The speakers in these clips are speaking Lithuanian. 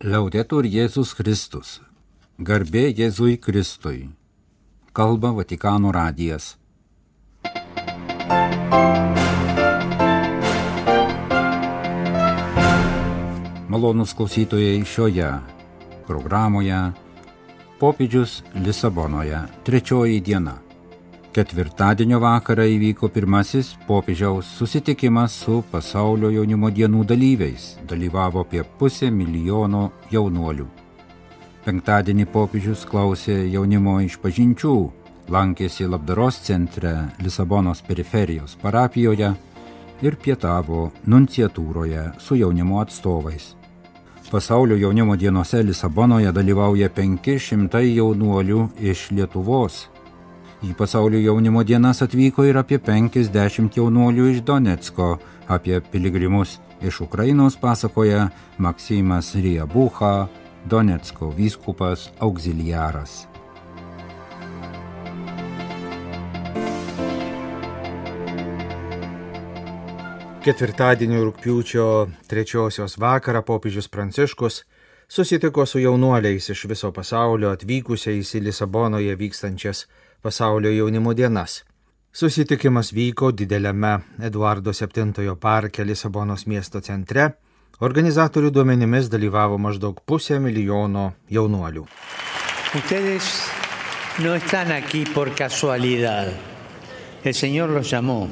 Liaudetur Jėzus Kristus. Garbė Jėzui Kristui. Kalba Vatikano radijas. Malonus klausytojai šioje programoje Popidžius Lisabonoje trečioji diena. Ketvirtadienio vakarą įvyko pirmasis popiežiaus susitikimas su pasaulio jaunimo dienų dalyviais. Dalyvavo apie pusę milijono jaunuolių. Penktadienį popiežius klausė jaunimo išpažinčių, lankėsi labdaros centre Lisabonos periferijos parapijoje ir pietavo nunciatūroje su jaunimo atstovais. Pasaulio jaunimo dienose Lisabonoje dalyvauja 500 jaunuolių iš Lietuvos Į pasaulio jaunimo dienas atvyko ir apie 50 jaunuolių iš Donetsko. Apie piligrimus iš Ukrainos pasakoja Maksimas Riebucha, Donetsko vyskupas auxiliaras. Ketvirtadienio rūpiučio trečiosios vakarą popiežius Pranciškus susitiko su jaunuoliais iš viso pasaulio atvykusiais į Lisabonoje vykstančias pasaulio jaunimo dienas. Susitikimas vyko dideliame Eduardo VII parke Lisabonos miesto centre. Organizatorių duomenimis dalyvavo maždaug pusę milijono jaunuolių. Ustedes no están aquí por casualidad. El Señor los llamó,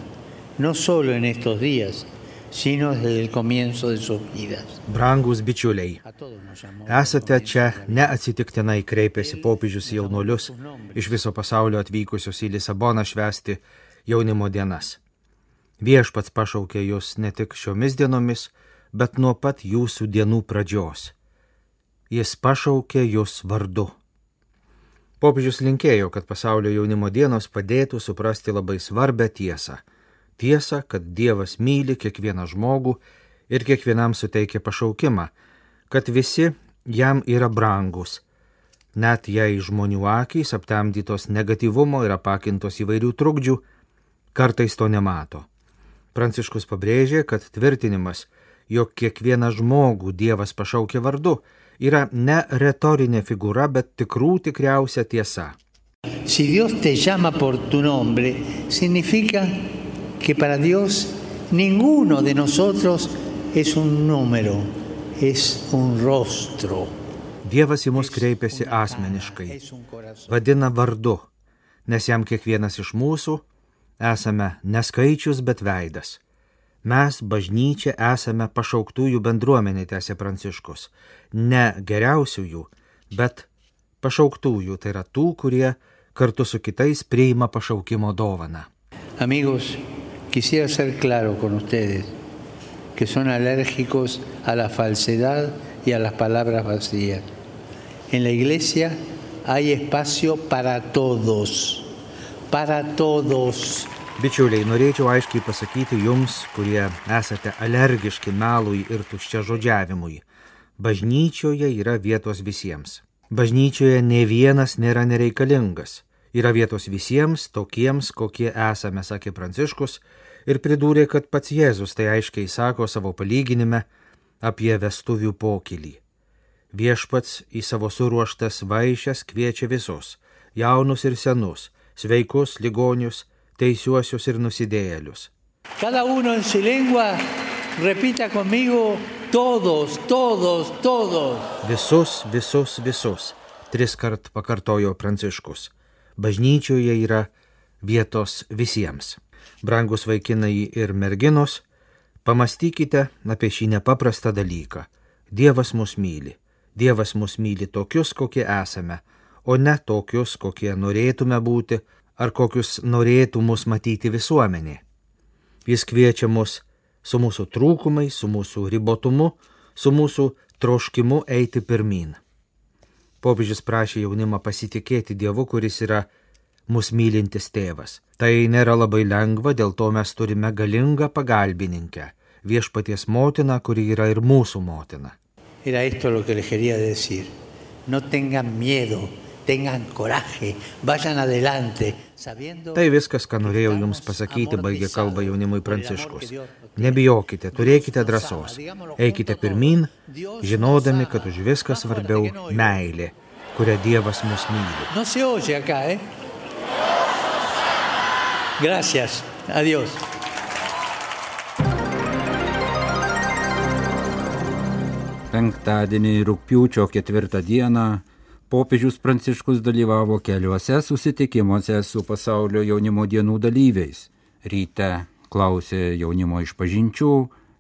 no solo en estos días, sino desde el comienzo de sus vidas. Brangus bičiuliai, esate čia neatsitiktinai kreipėsi popiežius jaunuolius iš viso pasaulio atvykusius į Lisaboną švesti jaunimo dienas. Viešpats pašaukė jūs ne tik šiomis dienomis, bet nuo pat jūsų dienų pradžios. Jis pašaukė jūs vardu. Popiežius linkėjo, kad pasaulio jaunimo dienos padėtų suprasti labai svarbę tiesą tiesą, kad Dievas myli kiekvieną žmogų ir kiekvienam suteikia pašaukimą, kad visi jam yra brangus, net jei žmonių akys aptemdytos negatyvumo ir apakintos įvairių trukdžių, kartais to nemato. Pranciškus pabrėžė, kad tvirtinimas, jog kiekvieną žmogų Dievas pašaukė vardu, yra ne retorinė figūra, bet tikrų tikriausia tiesa. Si Dios te llama por tu nombre, significa que para Dios ninguno de nosotros es un número, es un rostro. Dievas į mus kreipiasi asmeniškai, vadina vardu, nes jam kiekvienas iš mūsų esame neskaičius, bet veidas. Mes, bažnyčia, esame pašauktųjų bendruomenė, tęsė Pranciškus. Ne geriausiųjų, bet pašauktųjų, tai yra tų, kurie kartu su kitais priima pašaukimo dovaną. Amigos, Quisiera ser claro con ustedes que son alérgicos a la falsedad y a las palabras vacías. En la iglesia hay espacio para todos, para todos. Bičiuliai, norėčiau aiškiai pasakyti jums, kurie esate alergiški melui ir tuščia žodžiavimui. Bažnyčioje yra vietos visiems. Bažnyčioje ne vienas nėra nereikalingas. Yra vietos visiems tokiems, kokie esame, sakė Pranciškus, ir pridūrė, kad pats Jėzus tai aiškiai sako savo palyginime apie vestuvių pokylį. Viešpats į savo suruoštas vaišes kviečia visus - jaunus ir senus, sveikus, ligonius, teisiuosius ir nusidėjėlius. Cada uno en su lengua repita conmigo todos, todos, todos. Visus, visus, visus. Tris kart pakartojo Pranciškus bažnyčioje yra vietos visiems. Brangus vaikinai ir merginos, pamastykite apie šį nepaprastą dalyką. Dievas mus myli. Dievas mus myli tokius, kokie esame, o ne tokius, kokie norėtume būti ar kokius norėtų mus matyti visuomenė. Jis kviečia mus su mūsų trūkumais, su mūsų ribotumu, su mūsų troškimu eiti pirmin. Popiežius prašė jaunimą pasitikėti Dievu, kuris yra mus mylintis tėvas. Tai nėra labai lengva, dėl to mes turime galingą pagalbininkę - viešpaties motiną, kuri yra ir mūsų motina. Era esto lo que les quería decir. No tengan miedo tengan coraje, vayan adelante. Tai viskas, ką norėjau Jums pasakyti, baigė kalbą jaunimui Pranciškus. Nebijokite, turėkite drąsos, eikite pirmin, žinodami, kad už viską svarbiau meilė, kurią Dievas mus myli. No se oye acá, ¿eh? Gracias. Adiós. Penktadienį rūpiučio ketvirtą dieną popiežius Pranciškus dalyvavo keliuose susitikimuose su pasaulio jaunimo dienų dalyviais. Ryte klausė jaunimo išpažinčių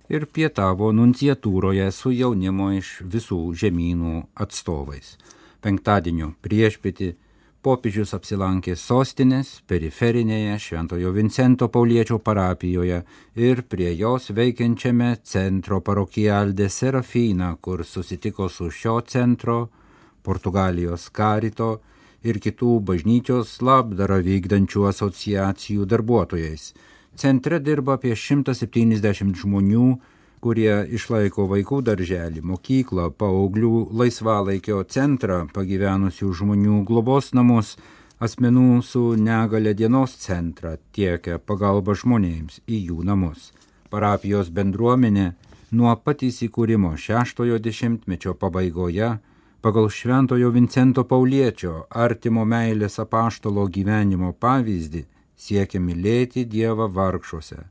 ir pietavo nunciatūroje su jaunimo iš visų žemynų atstovais. Penktadienio priešpėti popiežius apsilankė sostinės periferinėje Šventojo Vincento Pauliečio parapijoje ir prie jos veikiančiame centro parokialdė Serafina, kur susitiko su šio centro, Portugalijos karito ir kitų bažnyčios labdarą vykdančių asociacijų darbuotojais. Centre dirba apie 170 žmonių, kurie išlaiko vaikų darželį, mokyklą, paauglių laisvalaikio centrą, pagyvenusių žmonių globos namus, asmenų su negale dienos centrą, tiekia pagalba žmonėms į jų namus. Parapijos bendruomenė nuo pat įsikūrimo šeštojo dešimtmečio pabaigoje pagal Šventojo Vincento Pauliečio artimo meilės apaštalo gyvenimo pavyzdį siekia mylėti Dievą vargšuose,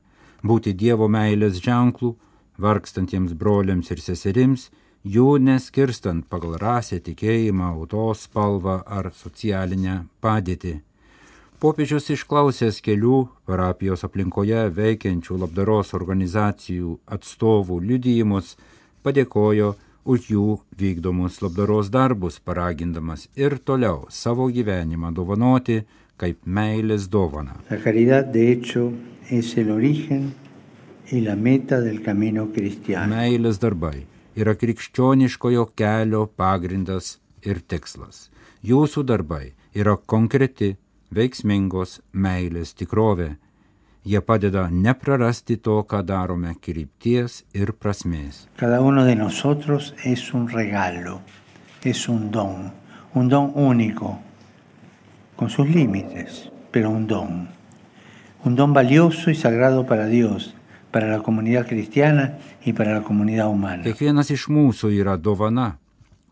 būti Dievo meilės ženklų, vargstantiems broliams ir seserims, jų neskirstant pagal rasę, tikėjimą, autos spalvą ar socialinę padėtį. Popiežius išklausęs kelių parapijos aplinkoje veikiančių labdaros organizacijų atstovų liudijimus, padėkojo už jų vykdomus labdaros darbus, paragindamas ir toliau savo gyvenimą dovanoti kaip meilės dovana. La caridad, de hecho, es el origen y la meta del camino cristiano. Meilės darbai yra krikščioniškojo kelio pagrindas ir tikslas. Jūsų darbai yra konkreti, veiksmingos meilės tikrovė. Jie padeda neprarasti to, ką darome krypties ir prasmės. Cada uno de nosotros es un regalo, es un don, un don único, con sus límites, pero un don. Un don valioso y sagrado para Dios, para la comunidad cristiana y para la comunidad humana. Kiekvienas iš mūsų yra dovana.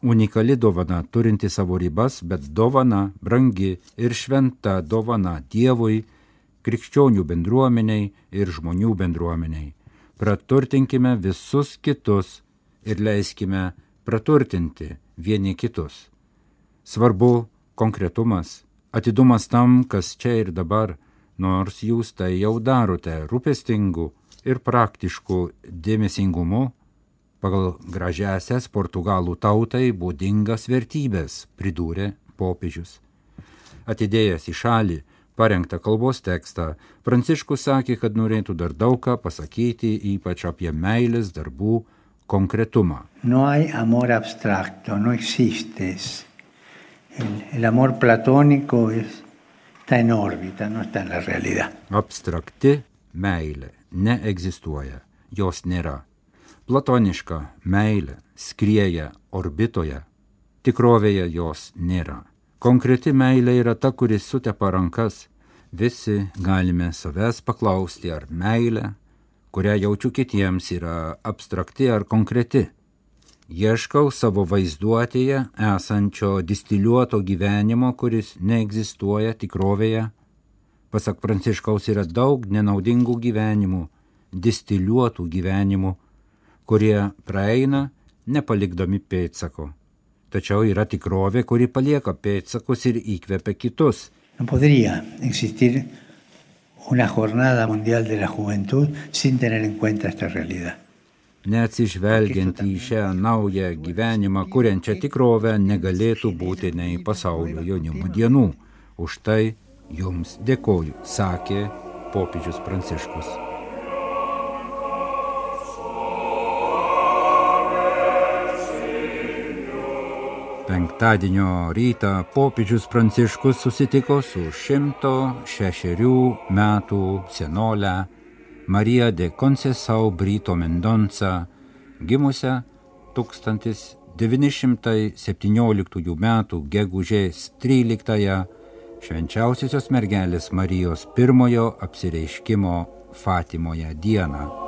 Unikali dovana, turinti savo ribas, bet dovana, brangi ir šventa dovana Dievui, krikščionių bendruomeniai ir žmonių bendruomeniai. Praturtinkime visus kitus ir leiskime praturtinti vieni kitus. Svarbu konkretumas, atidumas tam, kas čia ir dabar, nors jūs tai jau darote rūpestingų ir praktiškų dėmesingumu pagal gražiasias portugalų tautai būdingas vertybės, pridūrė popiežius. Atidėjęs į šalį parengtą kalbos tekstą, Pranciškus sakė, kad norėtų dar daug ką pasakyti, ypač apie meilės darbų konkretumą. No hay amor abstracto, no existe. El, el amor platónico es, está en órbita, no está en la realidad. Abstrakti meilė neegzistuoja, jos nėra. Platoniška meilė skrieja orbitoje, tikrovėje jos nėra. Konkreti meilė yra ta, kuris sutepa rankas. Visi galime savęs paklausti, ar meilė, kurią jaučiu kitiems, yra abstrakti ar konkreti. Ieškau savo vaizduotėje esančio distiliuoto gyvenimo, kuris neegzistuoja tikrovėje. Pasak Pranciškaus yra daug nenaudingų gyvenimų, distiliuotų gyvenimų, kurie praeina nepalikdami pėdsako. Tačiau yra tikrovė, kuri palieka pėdsakus ir įkvepia kitus. No podría existir una jornada mundial de la juventud sin tener en cuenta esta realidad. Neatsižvelgiant į šią naują gyvenimą, kuriančią tikrovę, negalėtų būti nei pasaulio jaunimo dienų. Už tai jums dėkoju, sakė popiežius Pranciškus. Penktadienio rytą popiežius Pranciškus susitiko su 106 metų senolę Marija de Concesau Brito Mendonca, gimusią 1917 m. gegužės 13-ąją švenčiausiosios mergelės Marijos pirmojo apsireiškimo Fatimoje dieną.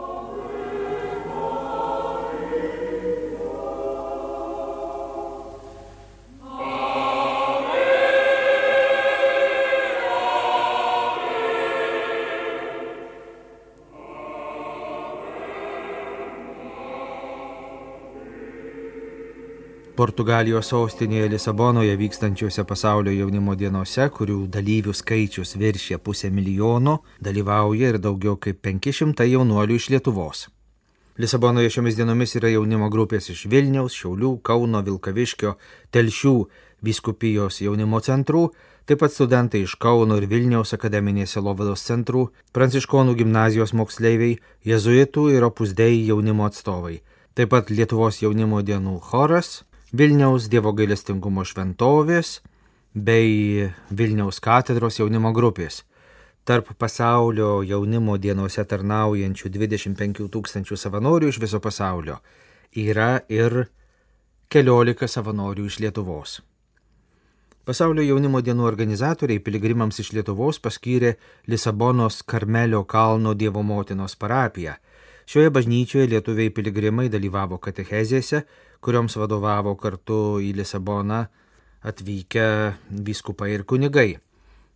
Portugalijos sostinėje Lisabonoje vykstančiuose pasaulio jaunimo dienose, kurių dalyvių skaičius viršė pusę milijono, dalyvauja ir daugiau kaip 500 jaunuolių iš Lietuvos. Lisabonoje šiomis dienomis yra jaunimo grupės iš Vilniaus, Šiaulių, Kauno, Vilkaviškio, Telšių viskupijos jaunimo centrų, taip pat studentai iš Kauno ir Vilniaus akademinės Selovados centrų, Pranciškonų gimnazijos moksleiviai, jezuitų ir opusdėjai jaunimo atstovai, taip pat Lietuvos jaunimo dienų choras, Vilniaus Dievo gailestingumo šventovės bei Vilniaus katedros jaunimo grupės. Tarp pasaulio jaunimo dienose tarnaujančių 25 tūkstančių savanorių iš viso pasaulio yra ir keliolika savanorių iš Lietuvos. Pasaulio jaunimo dienų organizatoriai piligrimams iš Lietuvos paskyrė Lisabonos Karmelio kalno Dievo motinos parapiją. Šioje bažnyčioje lietuviai piligrimai dalyvavo katechezėse kurioms vadovavo kartu į Lisaboną atvykę vyskupai ir kunigai.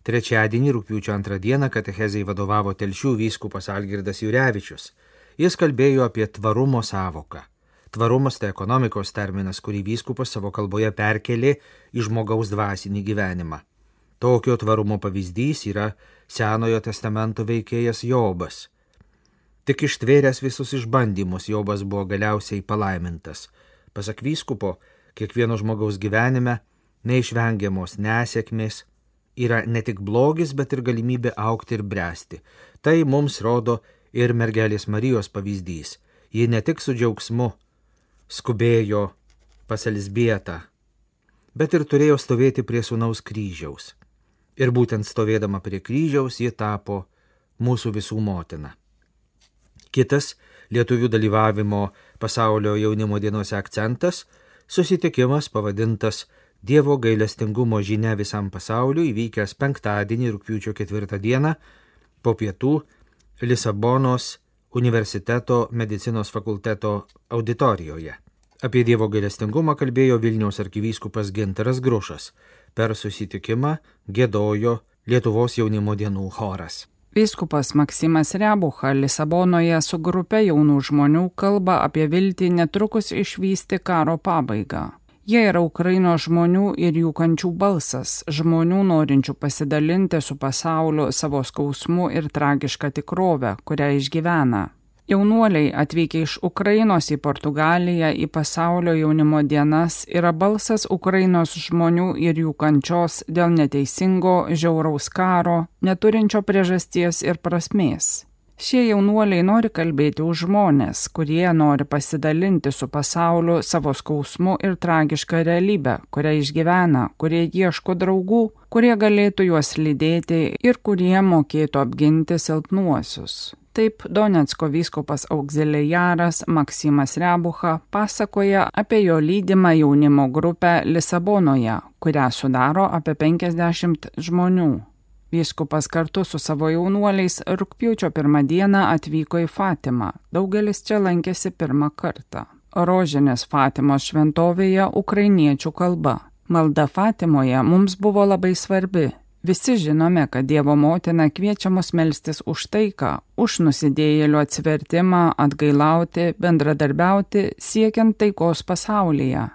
Trečiadienį, rūpiučio antrą dieną, katechezai vadovavo telšių vyskupas Algirdas Jurevičius. Jis kalbėjo apie tvarumo savoką. Tvarumas tai ekonomikos terminas, kurį vyskupas savo kalboje perkelė į žmogaus dvasinį gyvenimą. Tokio tvarumo pavyzdys yra Senojo testamento veikėjas Jobas. Tik ištvėręs visus išbandymus, Jobas buvo galiausiai palaimintas. Pasak vyskupo, kiekvieno žmogaus gyvenime neišvengiamos nesėkmės yra ne tik blogis, bet ir galimybė aukti ir bręsti. Tai mums rodo ir mergelės Marijos pavyzdys. Ji ne tik su džiaugsmu skubėjo pas Elisbietą, bet ir turėjo stovėti prie sunaus kryžiaus. Ir būtent stovėdama prie kryžiaus ji tapo mūsų visų motina. Kitas lietuvių dalyvavimo pasaulio jaunimo dienose akcentas - susitikimas pavadintas Dievo gailestingumo žinia visam pasauliu įvykęs penktadienį rūpiučio ketvirtą dieną po pietų Lisabonos universiteto medicinos fakulteto auditorijoje. Apie Dievo gailestingumą kalbėjo Vilniaus arkivyskupas Ginteras Grušas. Per susitikimą gėdojo Lietuvos jaunimo dienų choras. Vyskupas Maksimas Rebucha Lisabonoje su grupe jaunų žmonių kalba apie viltį netrukus išvysti karo pabaigą. Jie yra Ukrainos žmonių ir jų kančių balsas, žmonių norinčių pasidalinti su pasauliu savo skausmu ir tragišką tikrovę, kurią išgyvena. Jaunuoliai atvykę iš Ukrainos į Portugaliją į pasaulio jaunimo dienas yra balsas Ukrainos žmonių ir jų kančios dėl neteisingo, žiauraus karo, neturinčio priežasties ir prasmės. Šie jaunuoliai nori kalbėti už žmonės, kurie nori pasidalinti su pasauliu savo skausmu ir tragišką realybę, kurią išgyvena, kurie ieško draugų, kurie galėtų juos lydėti ir kurie mokėtų apginti silpnuosius. Taip Donetsko vyskupas auxiliaras Maksimas Rebucha pasakoja apie jo lydimą jaunimo grupę Lisabonoje, kurią sudaro apie 50 žmonių. Vyskupas kartu su savo jaunuoliais rūpjūčio pirmą dieną atvyko į Fatimą. Daugelis čia lankėsi pirmą kartą. Rožinės Fatimos šventovėje ukrainiečių kalba. Malda Fatimoje mums buvo labai svarbi, Visi žinome, kad Dievo motina kviečia mus melstis už taiką, už nusidėjėlių atsivertimą, atgailauti, bendradarbiauti, siekiant taikos pasaulyje.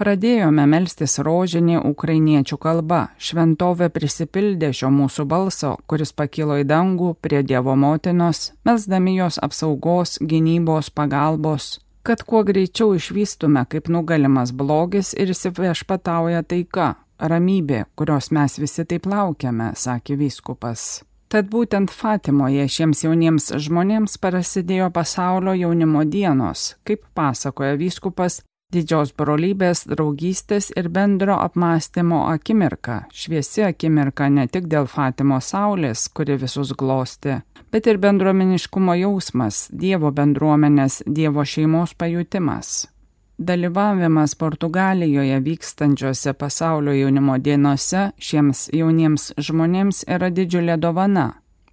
Pradėjome melstis rožinį ukrainiečių kalba, šventovė prisipildė šio mūsų balso, kuris pakilo į dangų prie Dievo motinos, melsdami jos apsaugos, gynybos, pagalbos, kad kuo greičiau išvystume, kaip nugalimas blogis ir įsivešpatauja taika, ramybė, kurios mes visi taip laukiame, sakė vyskupas. Tad būtent Fatimoje šiems jauniems žmonėms prasidėjo pasaulio jaunimo dienos, kaip pasakoja vyskupas, didžios brolybės, draugystės ir bendro apmąstymo akimirka, šviesi akimirka ne tik dėl Fatimo saulės, kuri visus glosti, bet ir bendruomeniškumo jausmas, Dievo bendruomenės, Dievo šeimos pajūtimas. Dalyvavimas Portugalijoje vykstančiose pasaulio jaunimo dienose šiems jauniems žmonėms yra didžiulė dovana.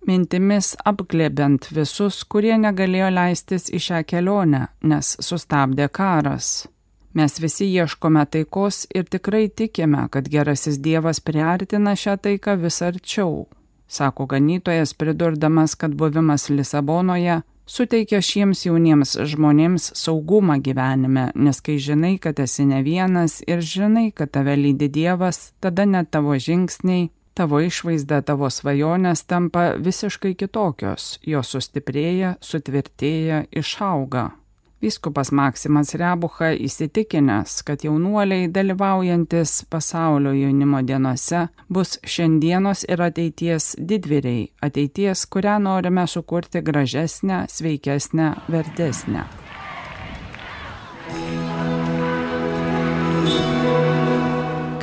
Mintimis apglėbiant visus, kurie negalėjo leistis į šią kelionę, nes sustabdė karas. Mes visi ieškome taikos ir tikrai tikime, kad gerasis Dievas priartina šią taiką vis arčiau, sako ganytojas pridurdamas, kad buvimas Lisabonoje suteikia šiems jauniems žmonėms saugumą gyvenime, nes kai žinai, kad esi ne vienas ir žinai, kad tave lydi Dievas, tada net tavo žingsniai, tavo išvaizda, tavo svajonės tampa visiškai kitokios, jos sustiprėja, sutvirtėja, išauga. Vyskupas Maksimas Rebucha įsitikinęs, kad jaunuoliai dalyvaujantis pasaulio jaunimo dienose bus šiandienos ir ateities didvyriai, ateities, kurią norime sukurti gražesnę, sveikesnę, vertesnę.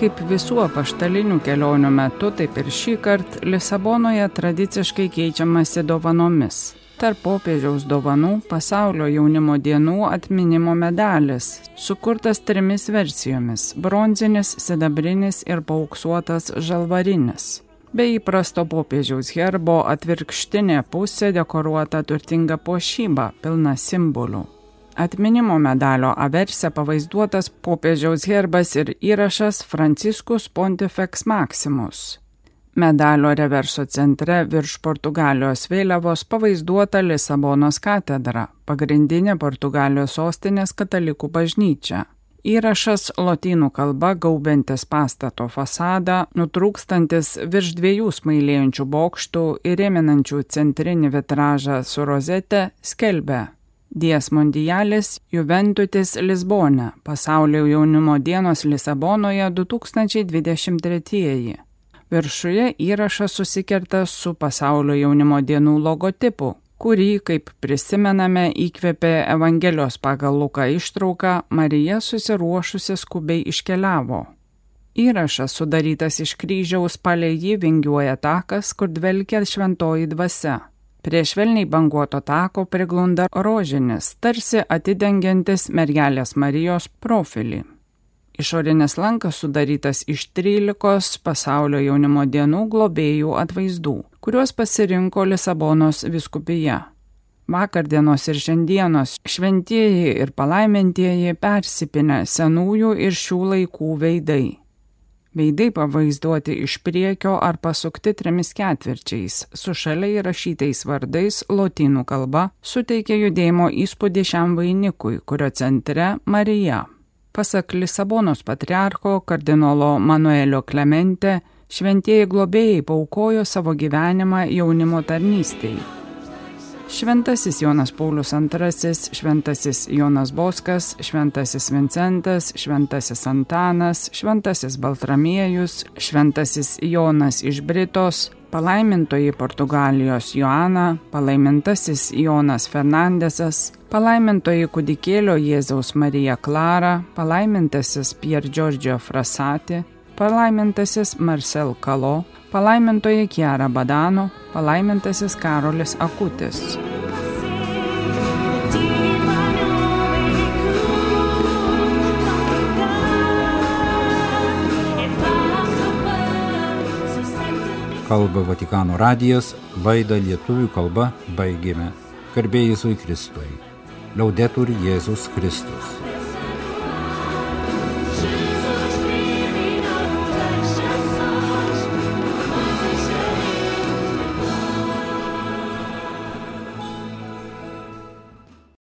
Kaip visų apaštalinių kelionių metu, taip ir šį kartą Lisabonoje tradiciškai keičiamasi dovanomis tarp popiežiaus dovanų pasaulio jaunimo dienų atminimo medalis, sukurtas trimis versijomis - bronzinis, sidabrinis ir pauksuotas žalvarinis. Be įprasto popiežiaus herbo atvirkštinė pusė dekoruota turtinga puošyba, pilna simbolių. Atminimo medalio averse pavaizduotas popiežiaus herbas ir įrašas Franciscus Pontifex Maximus. Medalio reverso centre virš Portugalijos vėliavos pavaizduota Lisabonos katedra, pagrindinė Portugalijos sostinės katalikų bažnyčia. Įrašas lotynų kalba gaubintis pastato fasadą, nutrūkstantis virš dviejų smailėjančių bokštų ir rėminančių centrinį vitražą su rozete, skelbia Dies mondialis Juventutis Lisbone, pasaulio jaunimo dienos Lisabonoje 2023. Viršuje įrašas susikerta su pasaulio jaunimo dienų logotipu, kurį, kaip prisimename, įkvėpė Evangelijos pagal Luką ištrauką Marija susiruošusi skubiai iškeliavo. Įrašas sudarytas iš kryžiaus palei jį vingiuoja takas, kur dvelkia šventoji dvasia. Prie švelniai banguoto tako priglunda rožinis, tarsi atidengiantis mergelės Marijos profilį. Išorinis lankas sudarytas iš 13 pasaulio jaunimo dienų globėjų atvaizdų, kuriuos pasirinko Lisabonos viskupija. Vakar dienos ir šiandienos šventieji ir palaimintieji persipinę senųjų ir šių laikų veidai. Veidai pavaizduoti iš priekio ar pasukti trimis ketvirčiais, su šalia įrašytais vardais lotynų kalba, suteikia judėjimo įspūdį šiam vainikui, kurio centre Marija. Pasak Lisabonos patriarcho kardinolo Manuelio Klemente, šventieji globėjai paukojo savo gyvenimą jaunimo tarnystėj. Šventasis Jonas Paulius II, Šventasis Jonas Boskas, Šventasis Vincentas, Šventasis Antanas, Šventasis Baltramiejus, Šventasis Jonas iš Britos, palaimintoji Portugalijos Joana, palaimintasis Jonas Fernandesas, palaimintoji kudikėlio Jėzaus Marija Klara, palaimintasis Pier Giorgio Frasati, palaimintasis Marcel Kalo, palaimintoji Kiara Badano, palaimintasis Karolis Akutis. kalba Vatikano radijas, laidą lietuvių kalba baigėme. Garbėjai Jėzui Kristui. Liaudetur Jėzus Kristus.